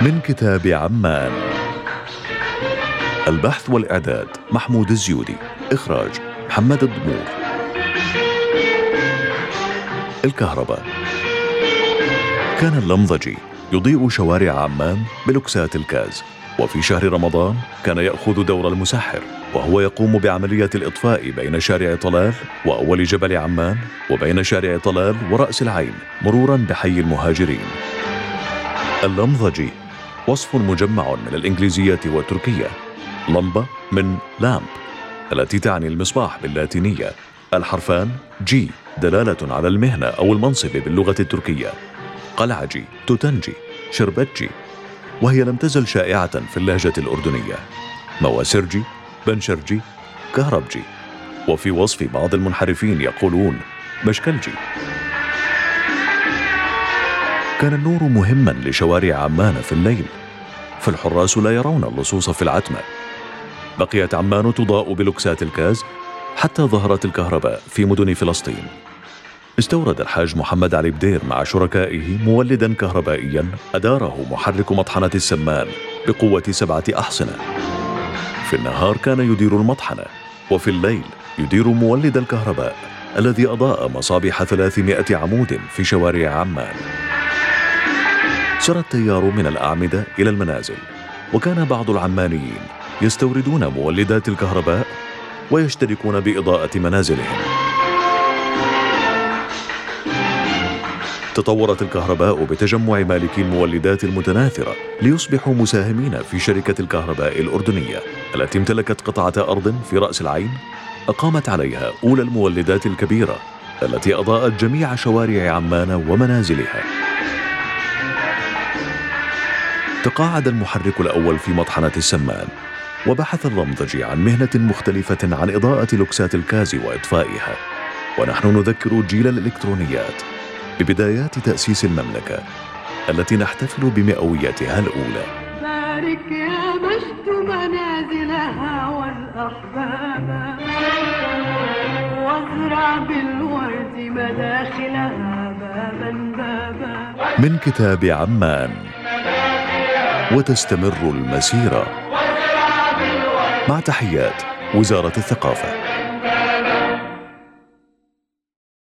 من كتاب عمان. البحث والإعداد محمود الزيودي إخراج محمد الضمور الكهرباء. كان اللمضجي يضيء شوارع عمان بلكسات الكاز. وفي شهر رمضان كان يأخذ دور المسحر وهو يقوم بعملية الإطفاء بين شارع طلال وأول جبل عمان وبين شارع طلال ورأس العين مرورا بحي المهاجرين. اللمضجي وصف مجمع من الإنجليزية والتركية. لمبة من لامب التي تعني المصباح باللاتينية. الحرفان جي دلالة على المهنة أو المنصب باللغة التركية. قلعجي توتنجي شربتجي وهي لم تزل شائعة في اللهجة الأردنية. مواسرجي بنشرجي كهربجي وفي وصف بعض المنحرفين يقولون مشكلجي كان النور مهما لشوارع عمان في الليل فالحراس لا يرون اللصوص في العتمة. بقيت عمان تضاء بلوكسات الكاز حتى ظهرت الكهرباء في مدن فلسطين. استورد الحاج محمد علي بدير مع شركائه مولدا كهربائيا أداره محرك مطحنة السمان بقوة سبعة أحصنة. في النهار كان يدير المطحنة وفي الليل يدير مولد الكهرباء الذي أضاء مصابيح 300 عمود في شوارع عمان. سرى التيار من الأعمدة إلى المنازل وكان بعض العمانيين يستوردون مولدات الكهرباء ويشتركون بإضاءة منازلهم. تطورت الكهرباء بتجمع مالكي المولدات المتناثرة ليصبحوا مساهمين في شركة الكهرباء الأردنية التي امتلكت قطعة أرض في رأس العين أقامت عليها أولى المولدات الكبيرة التي أضاءت جميع شوارع عمان ومنازلها. تقاعد المحرك الأول في مطحنة السمان وبحث اللمضجي عن مهنة مختلفة عن إضاءة لوكسات الكاز وإطفائها. ونحن نذكر جيل الإلكترونيات ببدايات تأسيس المملكة التي نحتفل بمئويتها الأولى. بارك يا مجد منازلها والأحباب وازرع بالورد مداخلها بابا بابا. من كتاب عمان وتستمر المسيرة. مع تحيات وزارة الثقافة.